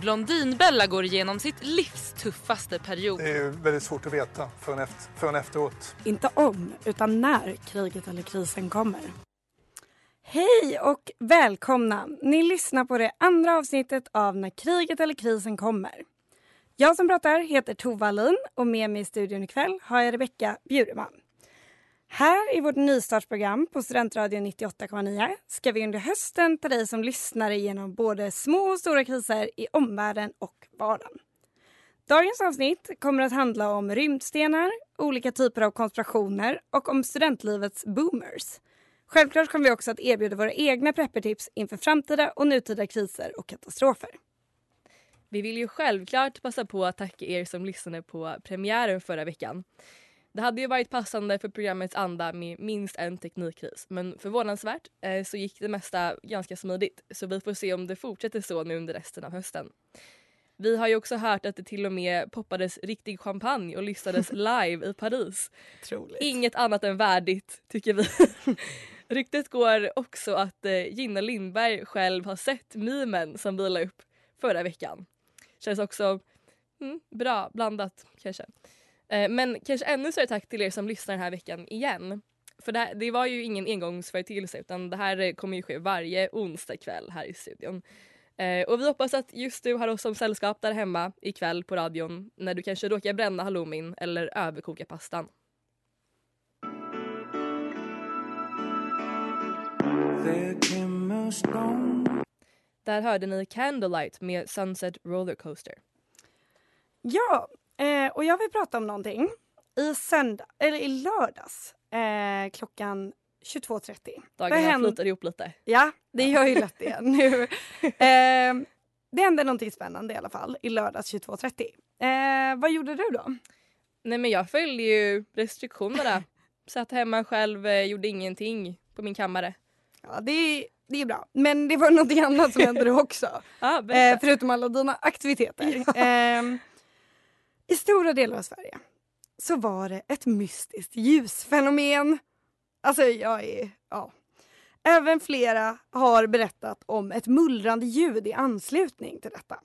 Blondinbella går igenom sitt livs tuffaste period. Det är väldigt svårt att veta förrän, efter, förrän efteråt. Inte om, utan när kriget eller krisen kommer. Hej och välkomna! Ni lyssnar på det andra avsnittet av När kriget eller krisen kommer. Jag som pratar heter Tova Lin och med mig i studion ikväll har jag Rebecka Bjureman. Här i vårt nystartsprogram på Studentradion 98,9 ska vi under hösten ta dig som lyssnare genom både små och stora kriser i omvärlden och vardagen. Dagens avsnitt kommer att handla om rymdstenar, olika typer av konspirationer och om studentlivets boomers. Självklart kommer vi också att erbjuda våra egna preppertips inför framtida och nutida kriser och katastrofer. Vi vill ju självklart passa på att tacka er som lyssnade på premiären förra veckan. Det hade ju varit passande för programmets anda med minst en teknikkris men förvånansvärt eh, så gick det mesta ganska smidigt så vi får se om det fortsätter så nu under resten av hösten. Vi har ju också hört att det till och med poppades riktig champagne och lystades live i Paris. Troligt. Inget annat än värdigt tycker vi. Ryktet går också att eh, Gina Lindberg själv har sett memen som vi la upp förra veckan. Känns också mm, bra blandat kanske. Eh, men kanske ännu större tack till er som lyssnar den här veckan igen. För det, här, det var ju ingen engångsföreteelse utan det här eh, kommer ju ske varje onsdag kväll här i studion. Eh, och vi hoppas att just du har oss som sällskap där hemma ikväll på radion när du kanske råkar bränna halloumin eller överkoka pastan. Där hörde ni Candlelight med Sunset Rollercoaster. Ja, eh, och jag vill prata om någonting. I söndag, eller i lördags eh, klockan 22.30. Dagarna flyter ihop lite. Ja, det gör ju lätt det nu. Eh, det hände någonting spännande i alla fall i lördags 22.30. Eh, vad gjorde du då? Nej men jag följde ju restriktionerna. Satt hemma själv, eh, gjorde ingenting på min kammare. Ja, det, det är bra. Men det var någonting annat som hände då också. ah, eh, förutom alla dina aktiviteter. Ja. Eh, i stora delar av Sverige så var det ett mystiskt ljusfenomen. Alltså jag är... Ja. Även flera har berättat om ett mullrande ljud i anslutning till detta.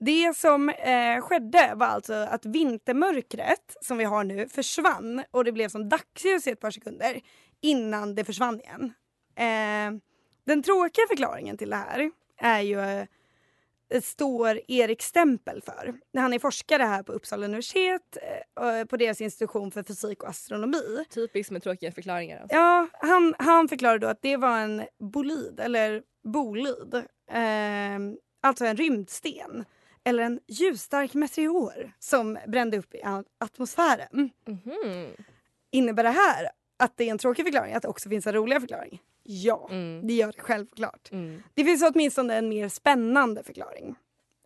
Det som eh, skedde var alltså att vintermörkret som vi har nu försvann och det blev som dagsljus i ett par sekunder innan det försvann igen. Eh, den tråkiga förklaringen till det här är ju eh, står Erik Stempel för. Han är forskare här på Uppsala universitet eh, på deras institution för fysik och astronomi. Typiskt med tråkiga förklaringar. Alltså. Ja, han, han förklarade då att det var en bolid, eller bolid. Eh, alltså en rymdsten. Eller en ljusstark meteor som brände upp i atmosfären. Mm -hmm. Innebär det här att det är en tråkig förklaring, att det också finns en rolig förklaring? Ja, mm. det gör det självklart. Mm. Det finns åtminstone en mer spännande förklaring.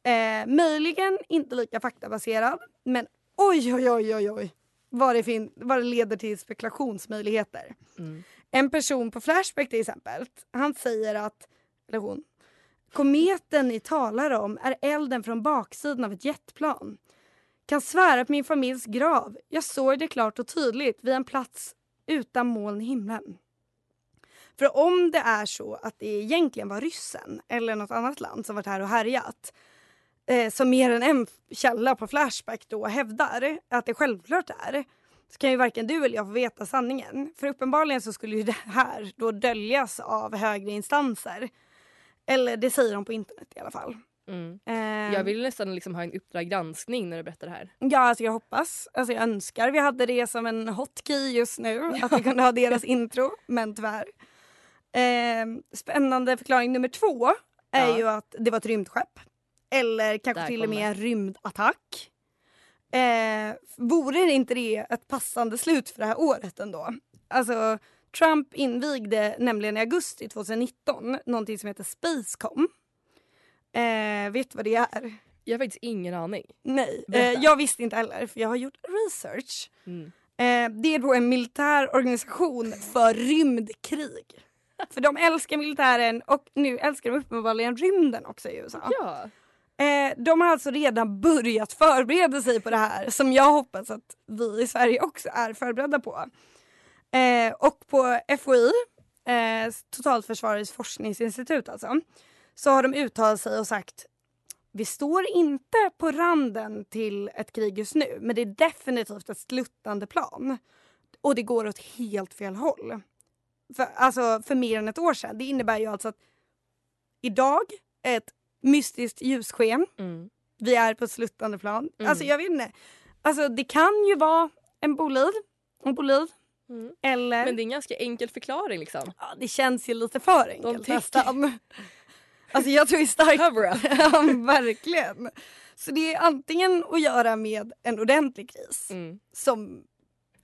Eh, möjligen inte lika faktabaserad, men oj, oj, oj, oj, oj vad det, fin- vad det leder till spekulationsmöjligheter. Mm. En person på Flashback till exempel, han säger att, eller hon, kometen ni talar om är elden från baksidan av ett jetplan. Kan svära på min familjs grav. Jag såg det klart och tydligt vid en plats utan moln i himlen. För om det är så att det egentligen var ryssen eller något annat land som varit här och härjat eh, som mer än en källa på Flashback då hävdar att det självklart är så kan ju varken du eller jag få veta sanningen. För uppenbarligen så skulle ju det här då döljas av högre instanser. Eller det säger de på internet i alla fall. Mm. Eh, Jag vill nästan liksom ha en Uppdrag granskning när du berättar det här. Ja, alltså jag hoppas. Alltså jag önskar vi hade det som en hotkey just nu. Att vi kunde ha deras intro, men tyvärr. Eh, spännande förklaring nummer två är Ja. ju att det var ett rymdskepp. Eller kanske Där till och med kommer. rymdattack. Eh, vore inte det ett passande slut för det här året ändå? Alltså, Trump invigde nämligen i augusti 2019 någonting som heter Spacecom. Eh, vet du vad det är? Jag har faktiskt ingen aning. Nej, eh, jag visste inte heller för jag har gjort research. Mm. Eh, det är då en militär organisation för rymdkrig. För de älskar militären och nu älskar de uppenbarligen rymden också i USA. Ja. Eh, de har alltså redan börjat förbereda sig på det här som jag hoppas att vi i Sverige också är förberedda på. Eh, och på FOI, eh, Totalförsvarets forskningsinstitut alltså, så har de uttalat sig och sagt vi står inte på randen till ett krig just nu men det är definitivt ett sluttande plan. Och det går åt helt fel håll. För, alltså för mer än ett år sedan. Det innebär ju alltså att idag är ett mystiskt ljussken. Mm. Vi är på ett sluttande plan. Mm. Alltså jag vet inte. Alltså det kan ju vara en bolid. En bolid. Mm. Eller... Men det är en ganska enkel förklaring liksom. Ja, det känns ju lite för De enkelt tycker- nästan. Alltså jag tror ju starkt... Ja, verkligen. Så det är antingen att göra med en ordentlig kris Mm. som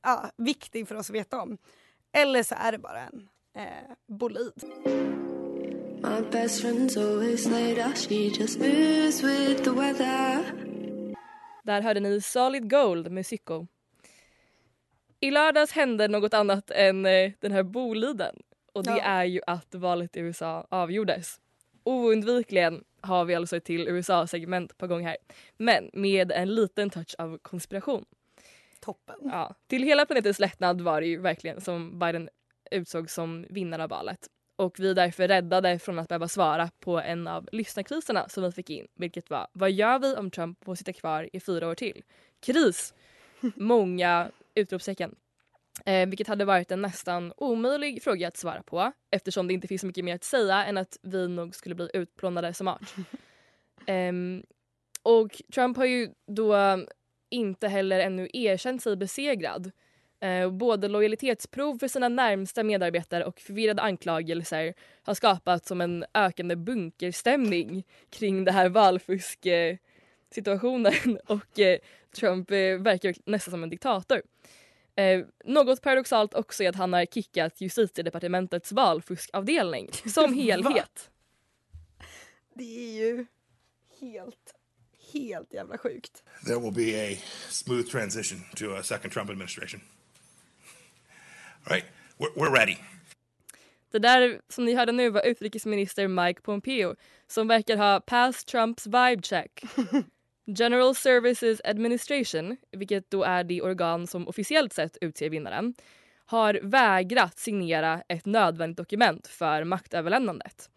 ja, viktig för oss att veta om. Eller så är det bara en eh, bolid. My best friend's always late, she just moves with the weather. Där hörde ni Solid Gold med Sicko. I lördags hände något annat än eh, den här Boliden. Och det Ja. är ju att valet i USA avgjordes. Oundvikligen har vi alltså ett till USA-segment på gång här. Men med en liten touch av konspiration. Toppen. Ja, till hela planetens lättnad var det ju verkligen som Biden utsåg som vinnare av valet. Och vi är därför räddade från att behöva svara på en av lyssnarkriserna som vi fick in. Vilket var, vad gör vi om Trump får sitta kvar i fyra år till? Kris! Många utropstecken. Eh, vilket hade varit en nästan omöjlig fråga att svara på eftersom det inte finns så mycket mer att säga än att vi nog skulle bli utplånade som art. Ehm, och Trump har ju då inte heller ännu erkänt sig besegrad. Eh, både lojalitetsprov för sina närmsta medarbetare och förvirrade anklagelser har skapat som en ökande bunkerstämning kring det här valfusk-situationen och eh, Trump eh, verkar nästan som en diktator. Eh, något paradoxalt också är att han har kickat justitiedepartementets valfuskavdelning som helhet. Det är ju helt, helt jävla sjukt. There will be a smooth transition to a second Trump administration. All right, we're, we're ready. Det där som ni hörde nu var utrikesminister Mike Pompeo som verkar ha passed Trumps vibe check. General Services Administration, vilket då är det organ som officiellt sett utser vinnaren, har vägrat signera ett nödvändigt dokument för maktöverlämnandet.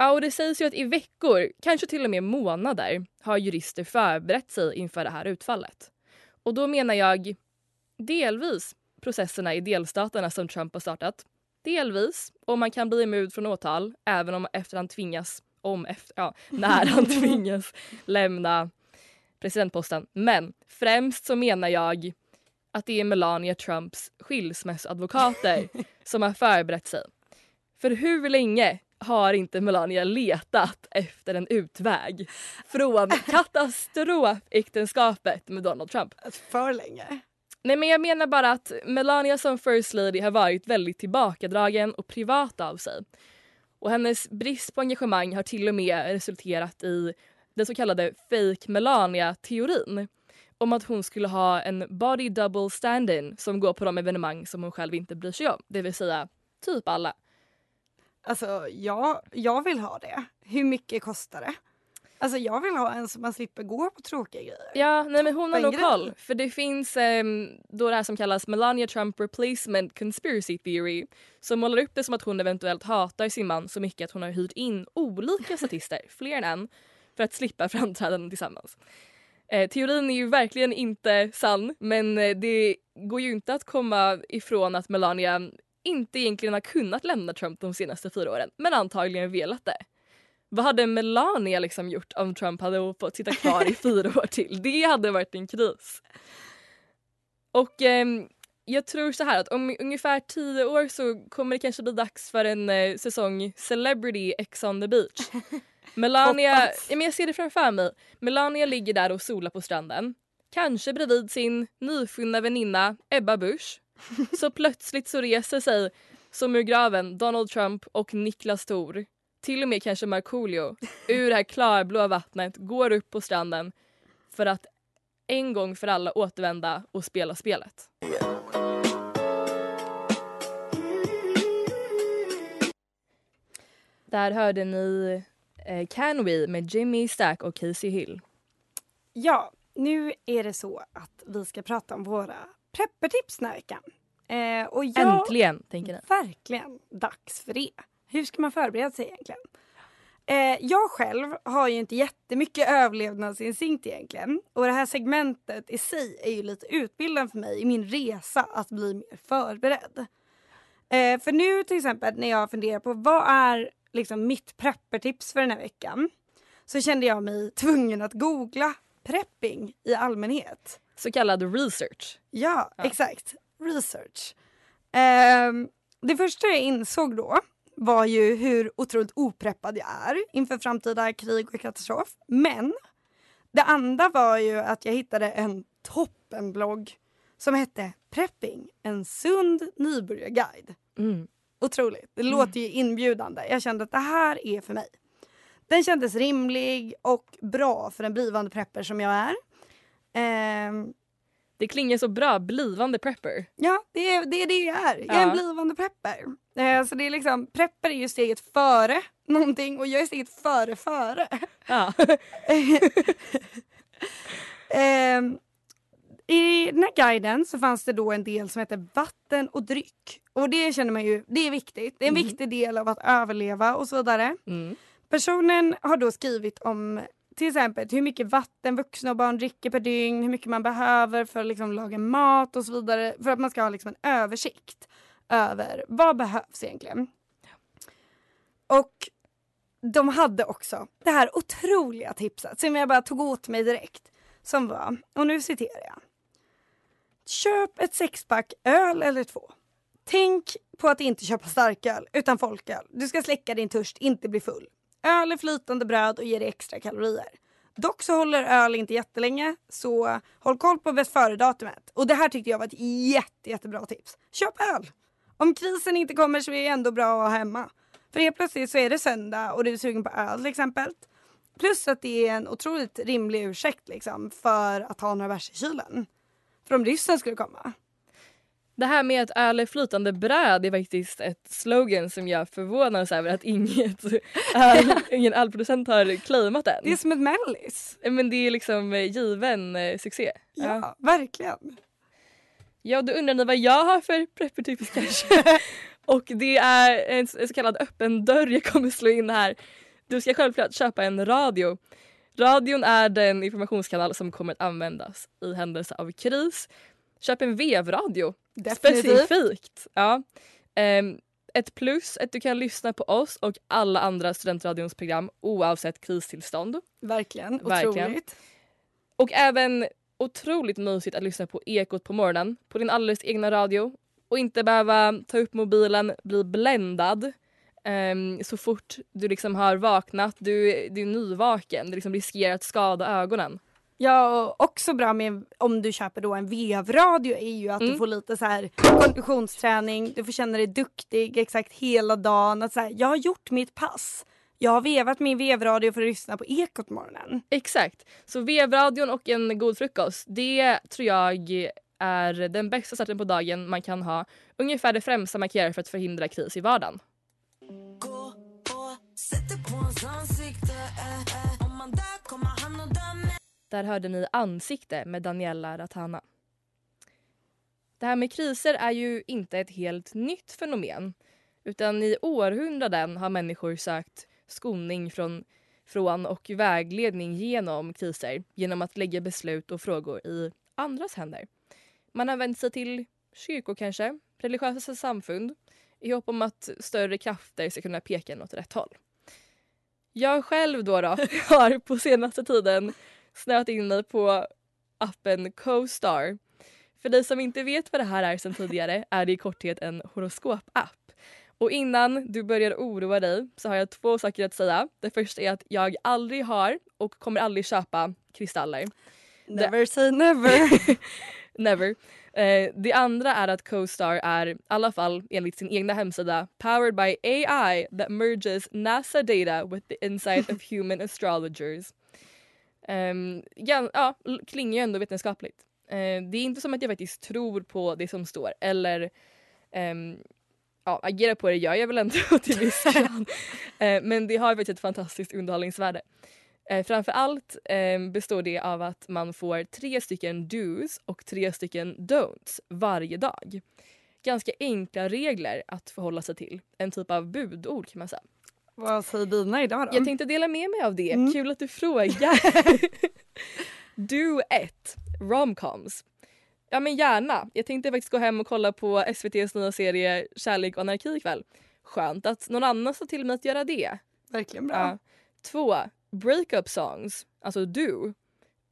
Ja, och det sägs ju att i veckor, kanske till och med månader, har jurister förberett sig inför det här utfallet. Och då menar jag delvis processerna i delstaterna som Trump har startat. Delvis om man kan bli immun från åtal även om efter han tvingas, om efter, ja, när han tvingas lämna presidentposten. Men främst så menar jag att det är Melania Trumps skilsmässoadvokater som har förberett sig. För hur länge har inte Melania letat efter en utväg från katastrofäktenskapet med Donald Trump? För länge. Nej men jag menar bara att Melania som first lady har varit väldigt tillbakadragen och privat av sig. Och hennes brist på engagemang har till och med resulterat i den så kallade fake Melania-teorin. Om att hon skulle ha en body double stand-in som går på de evenemang som hon själv inte bryr sig om. Det vill säga typ alla. Alltså jag, jag vill ha det. Hur mycket kostar det? Alltså jag vill ha en som man slipper gå på tråkiga grejer. Ja, nej men hon har nog koll. För det finns ehm, då det här som kallas Melania Trump replacement conspiracy theory som målar upp det som att hon eventuellt hatar sin man så mycket att hon har hyrt in olika statister, fler än en, för att slippa framträdanden tillsammans. Eh, teorin är ju verkligen inte sann men eh, det går ju inte att komma ifrån att Melania inte egentligen har kunnat lämna Trump de senaste fyra åren men antagligen velat det. Vad hade Melania liksom gjort om Trump hade fått sitta kvar i fyra år till? Det hade varit en kris. Och ehm, jag tror så här att om ungefär tio år så kommer det kanske bli dags för en eh, säsong Celebrity X on the beach. Melania, ja, men jag ser det framför mig. Melania ligger där och solar på stranden. Kanske bredvid sin nyfunna väninna Ebba Busch. Så plötsligt så reser sig som ur graven Donald Trump och Niklas Thor. Till och med kanske Markoolio ur det här klarblåa vattnet går upp på stranden för att en gång för alla återvända och spela spelet. Där hörde ni eh, Can We med Jimmy Stack och Casey Hill. Ja, nu är det så att vi ska prata om våra preppertips den här veckan. Eh, och jag, Äntligen, tänker ni. Verkligen dags för det. Hur ska man förbereda sig egentligen? Eh, jag själv har ju inte jättemycket överlevnadsinstinkt egentligen. Och det här segmentet i sig är ju lite utbildande för mig i min resa att bli mer förberedd. Eh, för nu till exempel när jag funderar på vad är liksom mitt preppertips för den här veckan. Så kände jag mig tvungen att googla prepping i allmänhet. Så kallad research. Ja, exakt. Research. Ehm, det första jag insåg då var ju hur otroligt opreppad jag är inför framtida krig och katastrof. Men det andra var ju att jag hittade en toppenblogg som hette Prepping, en sund nybörjarguide. Mm. Otroligt. Det låter ju inbjudande. Jag kände att det här är för mig. Den kändes rimlig och bra för en blivande prepper som jag är. Ehm, Det klingar så bra, blivande prepper. Ja, det är, det är det jag är. Jag är en blivande prepper. Eh, så det är liksom, prepper är ju steget före någonting och jag är steget före före. Ja. Ehm, I den här guiden så fanns det då en del som heter vatten och dryck. Och det känner man ju, det är viktigt. Det är en Mhm. viktig del av att överleva och så vidare. Mm. Personen har då skrivit om till exempel hur mycket vatten vuxna och barn dricker per dygn, hur mycket man behöver för att liksom laga mat och så vidare. För att man ska ha liksom en översikt över vad behövs egentligen. Och de hade också det här otroliga tipset som jag bara tog åt mig direkt. Som var, och nu citerar jag. Köp ett sexpack öl eller två. Tänk på att inte köpa starköl utan folköl. Du ska släcka din törst, inte bli full. Öl är flytande bröd och ger dig extra kalorier. Dock så håller öl inte jättelänge så håll koll på bäst före-datumet. Och det här tyckte jag var ett jätte, jättebra tips. Köp öl! Om krisen inte kommer så är det ändå bra att ha hemma. För helt plötsligt så är det söndag och du är sugen på öl till exempel. Plus att det är en otroligt rimlig ursäkt liksom för att ha några bärs i kylen. För om ryssen skulle komma. Det här med att öl är flytande bröd är faktiskt ett slogan som jag förvånas över att inget öl, ingen ölproducent har claimat än. Det är som ett mellis. Men det är liksom eh, given eh, succé. Ja, verkligen. Ja, då undrar ni vad jag har för preppertips kanske. Och det är en så kallad öppen dörr jag kommer slå in här. Du ska självklart köpa en radio. Radion är den informationskanal som kommer att användas i händelse av kris. Köp en vevradio. Definitivt. Specifikt. Ja. Ehm, ett plus att du kan lyssna på oss och alla andra studentradions program oavsett kristillstånd. Verkligen. Verkligen. Otroligt. Och även otroligt mysigt att lyssna på Ekot på morgonen på din alldeles egna radio och inte behöva ta upp mobilen, bli bländad ehm, så fort du liksom har vaknat. Du, du är nyvaken, du liksom riskerar att skada ögonen. Ja, och också bra med om du köper då en vevradio är ju att du Mm. får lite så här konditionsträning, du får känna dig duktig exakt hela dagen. Att så här, jag har gjort mitt pass. Jag har vevat min vevradio för att lyssna på Ekot på morgonen. Exakt. Så vevradion och en god frukost, det tror jag är den bästa starten på dagen man kan ha. Ungefär det främsta man kan göra för att förhindra kris i vardagen. Sätter på hans ansikte, eh, eh. Där Där hörde ni Ansikte med Daniela Ratana. Det här med kriser är ju inte ett helt nytt fenomen utan i århundraden har människor sökt skoning från, från och vägledning genom kriser genom att lägga beslut och frågor i andras händer. Man har vänt sig till kyrkor kanske, religiösa samfund i hopp om att större krafter ska kunna peka en åt rätt håll. Jag själv då, då har på senaste tiden snöat in mig på appen CoStar. För dig som inte vet vad det här är sedan tidigare är det i korthet en horoskopapp. Och innan du börjar oroa dig så har jag två saker att säga. Det första är att jag aldrig har och kommer aldrig köpa kristaller. Never say never. never. Eh, det andra är att CoStar är, i alla fall enligt sin egna hemsida, powered by AI that merges NASA data with the insight of human astrologers. Um, ja, ja, klingar ju ändå vetenskapligt. Uh, det är inte som att jag faktiskt tror på det som står eller um, ja, agera på det gör jag väl ändå till viss grad. uh, men det har faktiskt ett fantastiskt underhållningsvärde. Eh, framför allt eh, består det av att man får tre stycken do's och tre stycken don'ts varje dag. Ganska enkla regler att förhålla sig till. En typ av budord kan man säga. Vad säger dina idag då? Jag tänkte dela med mig av det. Mm. Kul att du frågar. Do 1. Romcoms. Ja men gärna. Jag tänkte faktiskt gå hem och kolla på SVTs nya serie Kärlek och anarki ikväll. Skönt att någon annan sa till mig att göra det. Verkligen bra. Ja. Två breakup songs, alltså du,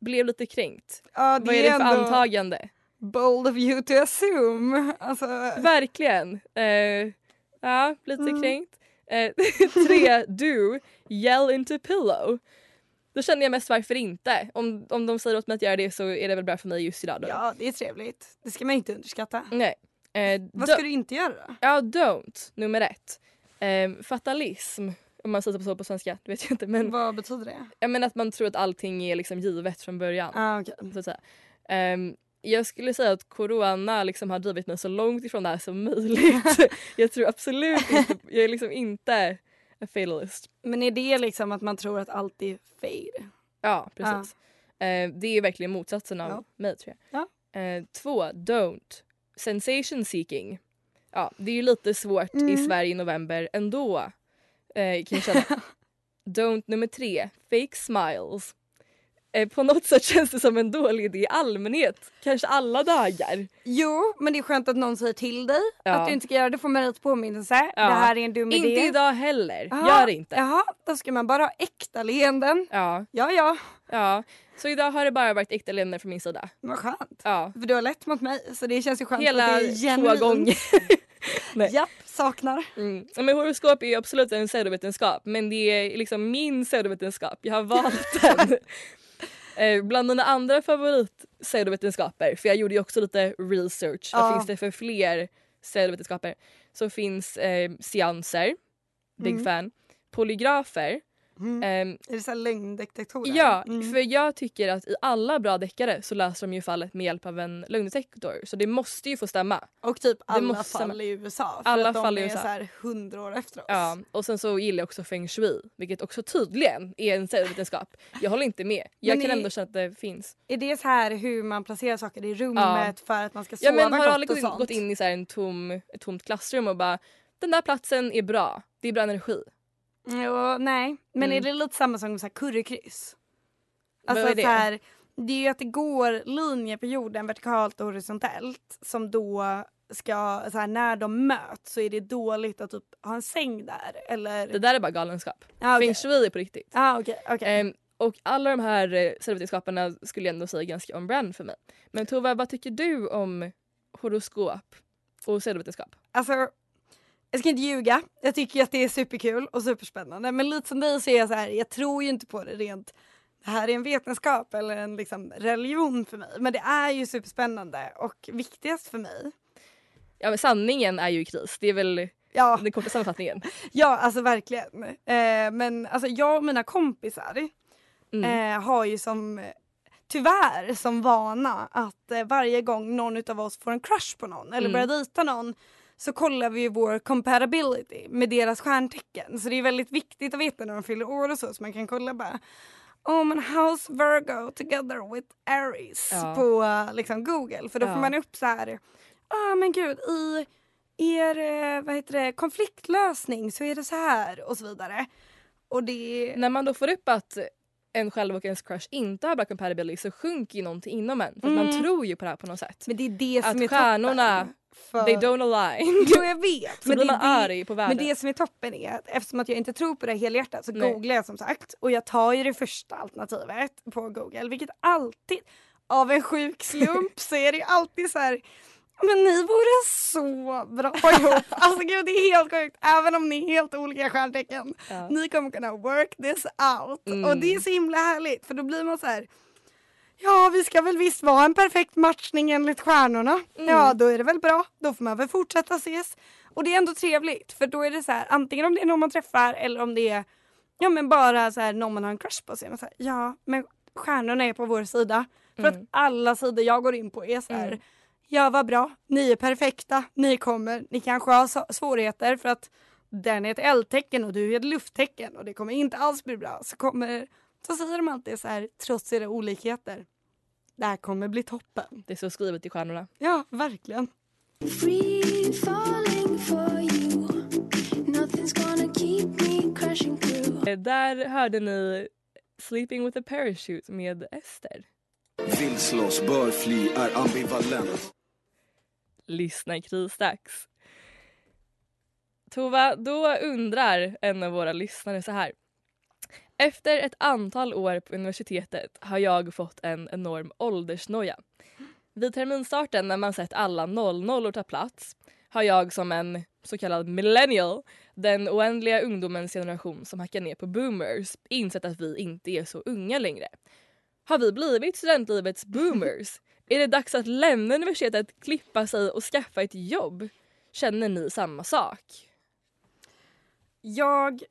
blev lite kränkt. Ja, det Vad är det för antagande? Bold of you to assume. Alltså... Verkligen. Uh, ja, lite mm. kränkt. Uh, tre, du, yell into pillow. Då känner jag mest varför inte. Om, om de säger åt mig att göra det så är det väl bra för mig just idag. Då. Ja, det är trevligt. Det ska man inte underskatta. Nej. Uh, Vad ska du inte göra då? Ja, don't, nummer ett. fatalism om man säger så på svenska, det vet jag inte. Men, Vad betyder det? Jag menar att man tror att allting är liksom givet från början. Ah, okay. så att säga. Um, jag skulle säga att corona liksom har drivit mig så långt ifrån det här som möjligt. jag tror absolut inte, jag är liksom inte a fatalist. Men är det liksom att man tror att allt är fade? Ja, precis. Ah. Uh, det är verkligen motsatsen av ja. mig tror jag. Ja. Uh, två, don't. Sensation seeking. Ja, det är ju lite svårt mm. i Sverige i november ändå eh, kan jag känna. Don't nummer tre, fake smiles. Eh, på något sätt känns det som en dålig idé i allmänhet. Kanske alla dagar. Jo, men det är skönt att någon säger till dig ja. att du inte ska göra det. får man rätt påminnelse. Ja. Det här är en dum inte idé. Inte idag heller. Aha. Gör det inte. Jaha, då ska man bara ha äkta leenden. Ja. Ja, ja. Ja, så idag har det bara varit äkta leenden från min sida. Vad skönt. Ja. För du har lätt mot mig så det känns ju skönt Hela att det är genuint. två gånger. Nej. Japp, saknar. Mm. Men horoskop är absolut en pseudovetenskap men det är liksom min pseudovetenskap. Jag har valt den. Eh, bland mina andra favorit pseudovetenskaper, för jag gjorde ju också lite research, ja. vad finns det för fler pseudovetenskaper? Så finns eh, seanser, big mm. fan, polygrafer, Mm. Um, är det så lögndetektorer? Ja, mm. för jag tycker att i alla bra deckare så löser de ju fallet med hjälp av en lögndetektor. Så det måste ju få stämma. Och typ alla fall stämma. i USA. För alla att de fall är i USA. så här hundra år efter oss. Ja, och sen så gillar jag också feng shui. Vilket också tydligen är en pseudovetenskap. Jag håller inte med. Jag men kan ändå känna att det finns. Är det så här hur man placerar saker i rummet ja. för att man ska sova ja, men Har du aldrig gått, gått in i så en tom, ett tomt klassrum och bara den där platsen är bra. Det är bra energi. Jo, nej. Men mm. är det lite samma som så currykryss? Alltså Vad är det? Så här, det är ju att det går linjer på jorden vertikalt och horisontellt som då ska, så här, när de möts så är det dåligt att typ ha en säng där eller... Det där är bara galenskap. Ah, okay. Feng shui är på riktigt. Ah, okay, okay. Um, och alla de här eh, skulle jag ändå säga ganska on brand för mig. Men Tova, vad tycker du om horoskop och pseudovetenskap? Alltså jag ska inte ljuga, jag tycker att det är superkul och superspännande men lite som dig så är jag så här, jag tror ju inte på det rent det här är en vetenskap eller en liksom religion för mig men det är ju superspännande och viktigast för mig. Ja men sanningen är ju i kris, det är väl ja. den korta sammanfattningen. ja alltså verkligen. Eh, men alltså jag och mina kompisar mm. eh, har ju som tyvärr som vana att eh, varje gång någon av oss får en crush på någon eller mm. börjar dejta någon så kollar vi vår compatibility med deras stjärntecken. Så det är väldigt viktigt att veta när de fyller år och så så man kan kolla bara oh, men house Virgo together with Aries Ja. på liksom, Google. För då Ja. får man upp så här, ah men gud i er eh, vad heter det, konfliktlösning så är det så här och så vidare. Och det... När man då får upp att en själv och ens crush inte har bra compatibility så sjunker ju någonting inom en. För Mm. man tror ju på det här på något sätt. Men det är det som att är stjärnorna, toppen. För- they don't align. Jo jag vet. Så blir man det, arg på världen. Men det som är toppen är att eftersom att jag inte tror på det helhjärtat så Nej. googlar jag som sagt och jag tar ju det första alternativet på google vilket alltid av en sjuk slump så är det ju alltid så här men ni vore så bra ihop. Alltså gud det är helt sjukt. Även om ni är helt olika stjärntecken. Ja. Ni kommer kunna work this out. Mm. Och det är så himla härligt för då blir man så här Ja, vi ska väl visst vara en perfekt matchning enligt stjärnorna. Mm. Ja, då är det väl bra. Då får man väl fortsätta ses. Och det är ändå trevligt för då är det så här antingen om det är någon man träffar eller om det är ja men bara så här någon man har en crush på så är man så här, ja men stjärnorna är på vår sida. För att alla sidor jag går in på är så här Mm. ja vad bra, ni är perfekta, ni kommer, ni kanske har svårigheter för att den är ett eldtecken och du är ett lufttecken och det kommer inte alls bli bra. Så kommer så säger de alltid så här trots era olikheter. Det här kommer bli toppen. Det är så skrivet i stjärnorna. Ja, verkligen. Free falling for you. Nothing's gonna keep me crashing through. Eh, Där hörde ni Sleeping with a parachute med Ester. Vill slåss, bör fly, är ambivalent. Lyssna krisdags. Tova, då undrar en av våra lyssnare så här. Efter ett antal år på universitetet har jag fått en enorm åldersnoja. Vid terminstarten när man sett alla 00 ta plats har jag som en så kallad millennial, den oändliga ungdomens generation som hackar ner på boomers, insett att vi inte är så unga längre. Har vi blivit studentlivets boomers? Är det dags att lämna universitetet, klippa sig och skaffa ett jobb? Känner ni samma sak? Jag,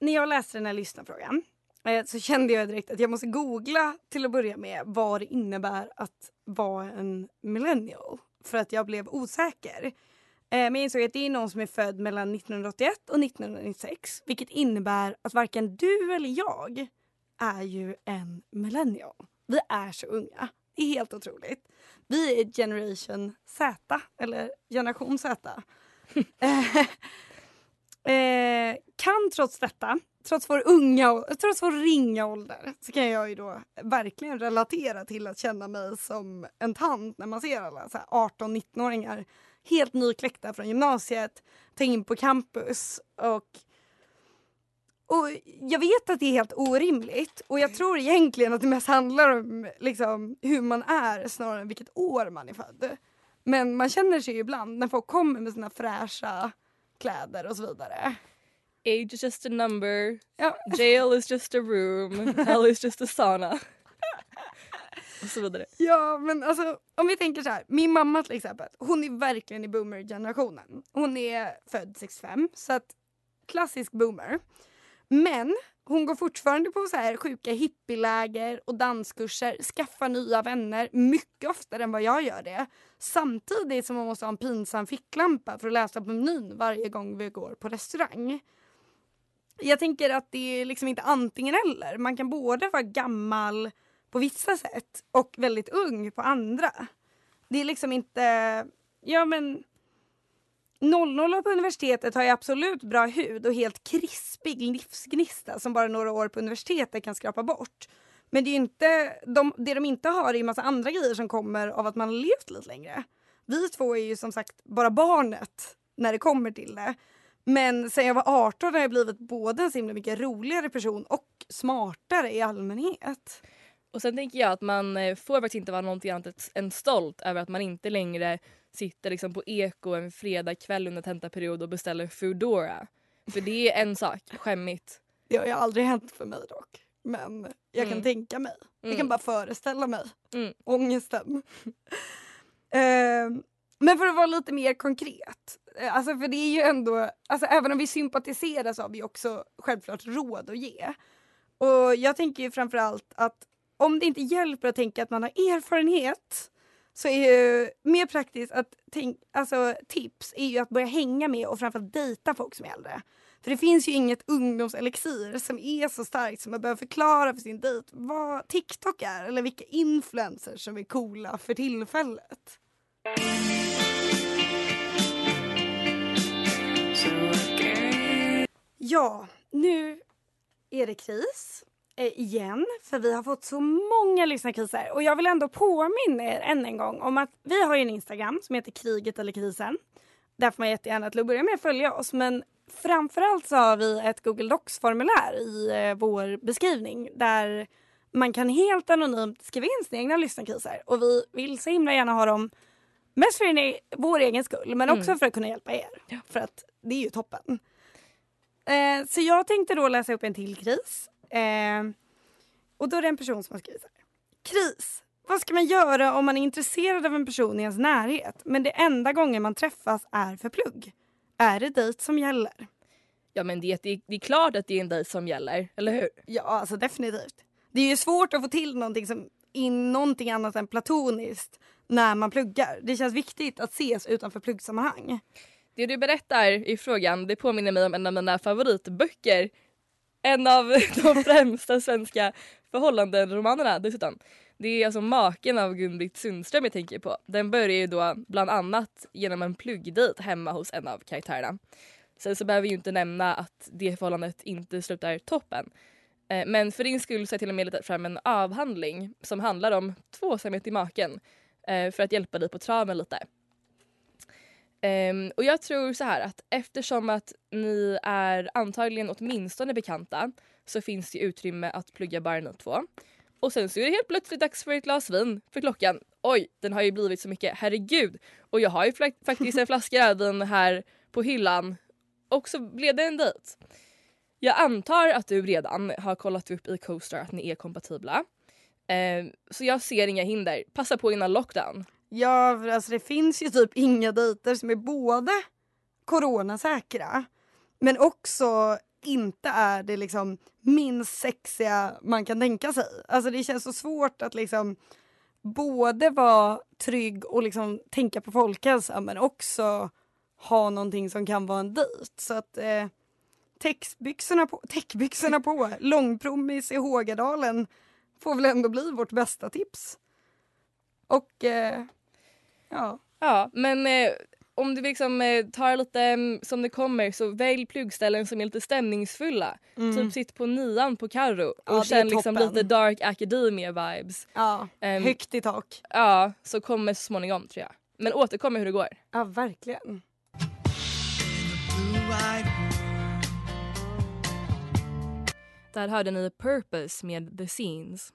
när jag läste den här lyssnarfrågan eh, så kände jag direkt att jag måste googla till att börja med vad det innebär att vara en millennial. För att jag blev osäker. Eh, Men jag insåg att det är någon som är född mellan 1981 och 1996. Vilket innebär att varken du eller jag är ju en millennial. Vi är så unga. Det är helt otroligt. Vi är generation Z, eller generation Z. Eh, kan trots detta, trots vår unga, trots vår ringa ålder, så kan jag ju då verkligen relatera till att känna mig som en tant när man ser alla 18-19-åringar helt nykläckta från gymnasiet, ta in på campus och och jag vet att det är helt orimligt och jag tror egentligen att det mest handlar om liksom, hur man är snarare än vilket år man är född. Men man känner sig ju ibland när folk kommer med sina fräscha kläder och så vidare. Age is just a number, Ja. jail is just a room, hell is just a sauna. och så vidare. Ja men alltså om vi tänker så här. Min mamma till exempel, hon är verkligen i boomer-generationen. Hon är född 65 så att klassisk boomer. Men hon går fortfarande på så här sjuka hippieläger och danskurser, skaffar nya vänner mycket oftare än vad jag gör det. Samtidigt som hon måste ha en pinsam ficklampa för att läsa på menyn varje gång vi går på restaurang. Jag tänker att det är liksom inte antingen eller. Man kan både vara gammal på vissa sätt och väldigt ung på andra. Det är liksom inte, ja men 00 på universitetet har ju absolut bra hud och helt krispig livsgnista som bara några år på universitetet kan skrapa bort. Men det är ju inte, de, det de inte har är ju massa andra grejer som kommer av att man har levt lite längre. Vi två är ju som sagt bara barnet när det kommer till det. Men sen jag var 18 har jag blivit både en så himla mycket roligare person och smartare i allmänhet. Och sen tänker jag att man eh, får faktiskt inte vara någonting annat än stolt över att man inte längre sitter liksom på eko en fredagkväll under tentaperiod och beställer Foodora. För det är en sak, skämmigt. Det har ju aldrig hänt för mig dock. Men jag kan Mm. tänka mig. Jag kan Mm. bara föreställa mig Mm. ångesten. Ehm, men för att vara lite mer konkret. eh, Alltså för det är ju ändå, alltså även om vi sympatiserar så har vi också självklart råd att ge. Och jag tänker ju framförallt att om det inte hjälper att tänka att man har erfarenhet så är ju mer praktiskt att tänk, alltså, tips är ju att börja hänga med och framförallt dejta folk som är äldre. För det finns ju inget ungdomselixir som är så starkt som man behöver förklara för sin dejt vad TikTok är eller vilka influencers som är coola för tillfället. Ja, nu är det kris igen för vi har fått så många lyssnarkriser och jag vill ändå påminna er än en gång om att vi har en Instagram som heter kriget eller krisen. Där får man jättegärna till att börja med att följa oss men framförallt så har vi ett Google Docs-formulär i eh, vår beskrivning där man kan helt anonymt skriva in sina egna lyssnarkriser och vi vill så himla gärna ha dem mest för e- vår egen skull men också Mm. för att kunna hjälpa er. För att det är ju toppen. Eh, så jag tänkte då läsa upp en till kris. Eh, och då är det en person som har skrivit så här. Kris. Vad ska man göra om man är intresserad av en person i ens närhet men det enda gången man träffas är för plugg? Är det dejt som gäller? Ja men det, det, det är klart att det är en dejt som gäller, eller hur? Ja, alltså definitivt. Det är ju svårt att få till någonting, som, in någonting annat än platoniskt när man pluggar. Det känns viktigt att ses utanför pluggsammanhang. Det du berättar i frågan det påminner mig om en av mina favoritböcker. En av de främsta svenska förhållandenromanerna dessutom. Det är alltså Maken av Gun-Britt Sundström jag tänker på. Den börjar ju då bland annat genom en pluggdejt hemma hos en av karaktärerna. Sen så behöver vi ju inte nämna att det förhållandet inte slutar toppen. Eh, men för din skull så har jag till och med letat fram en avhandling som handlar om tvåsamhet i maken eh, för att hjälpa dig på traven lite. Ehm, och jag tror så här att eftersom att ni är antagligen åtminstone bekanta så finns det utrymme att plugga bara ni två. Och sen så är det helt plötsligt dags för ett glas vin för klockan. Oj, den har ju blivit så mycket, herregud. Och jag har ju faktiskt en flaska rödvin här på hyllan. Och så blev det en dejt. Jag antar att du redan har kollat upp i CoStar att ni är kompatibla. Ehm, så jag ser inga hinder. Passa på innan lockdown. Ja, för alltså det finns ju typ inga dejter som är både coronasäkra men också inte är det liksom minst sexiga man kan tänka sig. Alltså det känns så svårt att liksom både vara trygg och liksom tänka på folkhälsa men också ha någonting som kan vara en dejt. Så att eh, täckbyxorna på, täckbyxorna på, långpromis i Hågadalen får väl ändå bli vårt bästa tips. Och eh, ja. Ja, men eh, om du liksom eh, tar lite mm, som det kommer så välj pluggställen som är lite stämningsfulla. Mm. Typ sitt på nian på Carro och Ja, känn liksom lite dark academia vibes. Ja, Ehm, högt i tak. Ja, så kommer så småningom tror jag. Men återkom med hur det går. Ja, verkligen. Där hörde ni Purpose med The Scenes.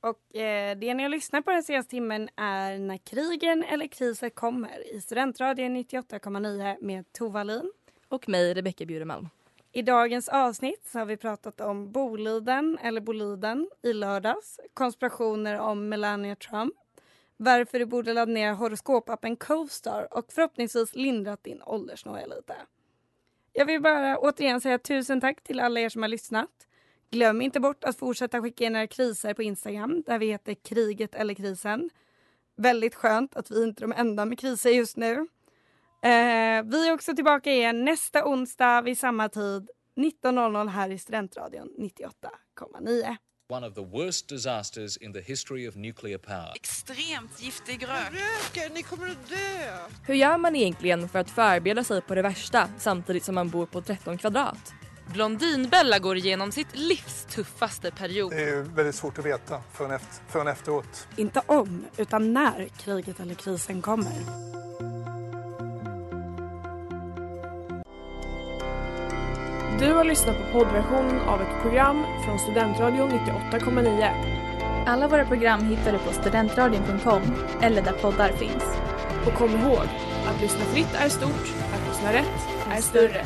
Och eh, det ni har lyssnat på den senaste timmen är När krigen eller kriset kommer i Studentradion 98,9 med Tovalin. Och mig, Rebecca Bjuremalm. I dagens avsnitt så har vi pratat om Boliden eller Boliden i lördags, konspirationer om Melania Trump, varför du borde ladda ner horoskopappen CoStar och förhoppningsvis lindrat din åldersnoja lite. Jag vill bara återigen säga tusen tack till alla er som har lyssnat. Glöm inte bort att fortsätta skicka in era kriser på Instagram där vi heter kriget eller krisen. Väldigt skönt att vi inte är de enda med kriser just nu. Eh, vi är också tillbaka igen nästa onsdag vid samma tid 19.00 här i Studentradion 98,9. One of the worst disasters in the history of nuclear power. Extremt giftig rök. Röken, ni kommer att dö. Hur gör man egentligen för att förbereda sig på det värsta samtidigt som man bor på 13 kvadrat? Blondinbella går igenom sitt livs tuffaste period. Det är väldigt svårt att veta förrän, efter, förrän efteråt. Inte om, utan när kriget eller krisen kommer. Du har lyssnat på poddversionen av ett program från Studentradion 98,9. Alla våra program hittar du på studentradion.com eller där poddar finns. Och kom ihåg, att lyssna fritt är stort, att lyssna rätt är större.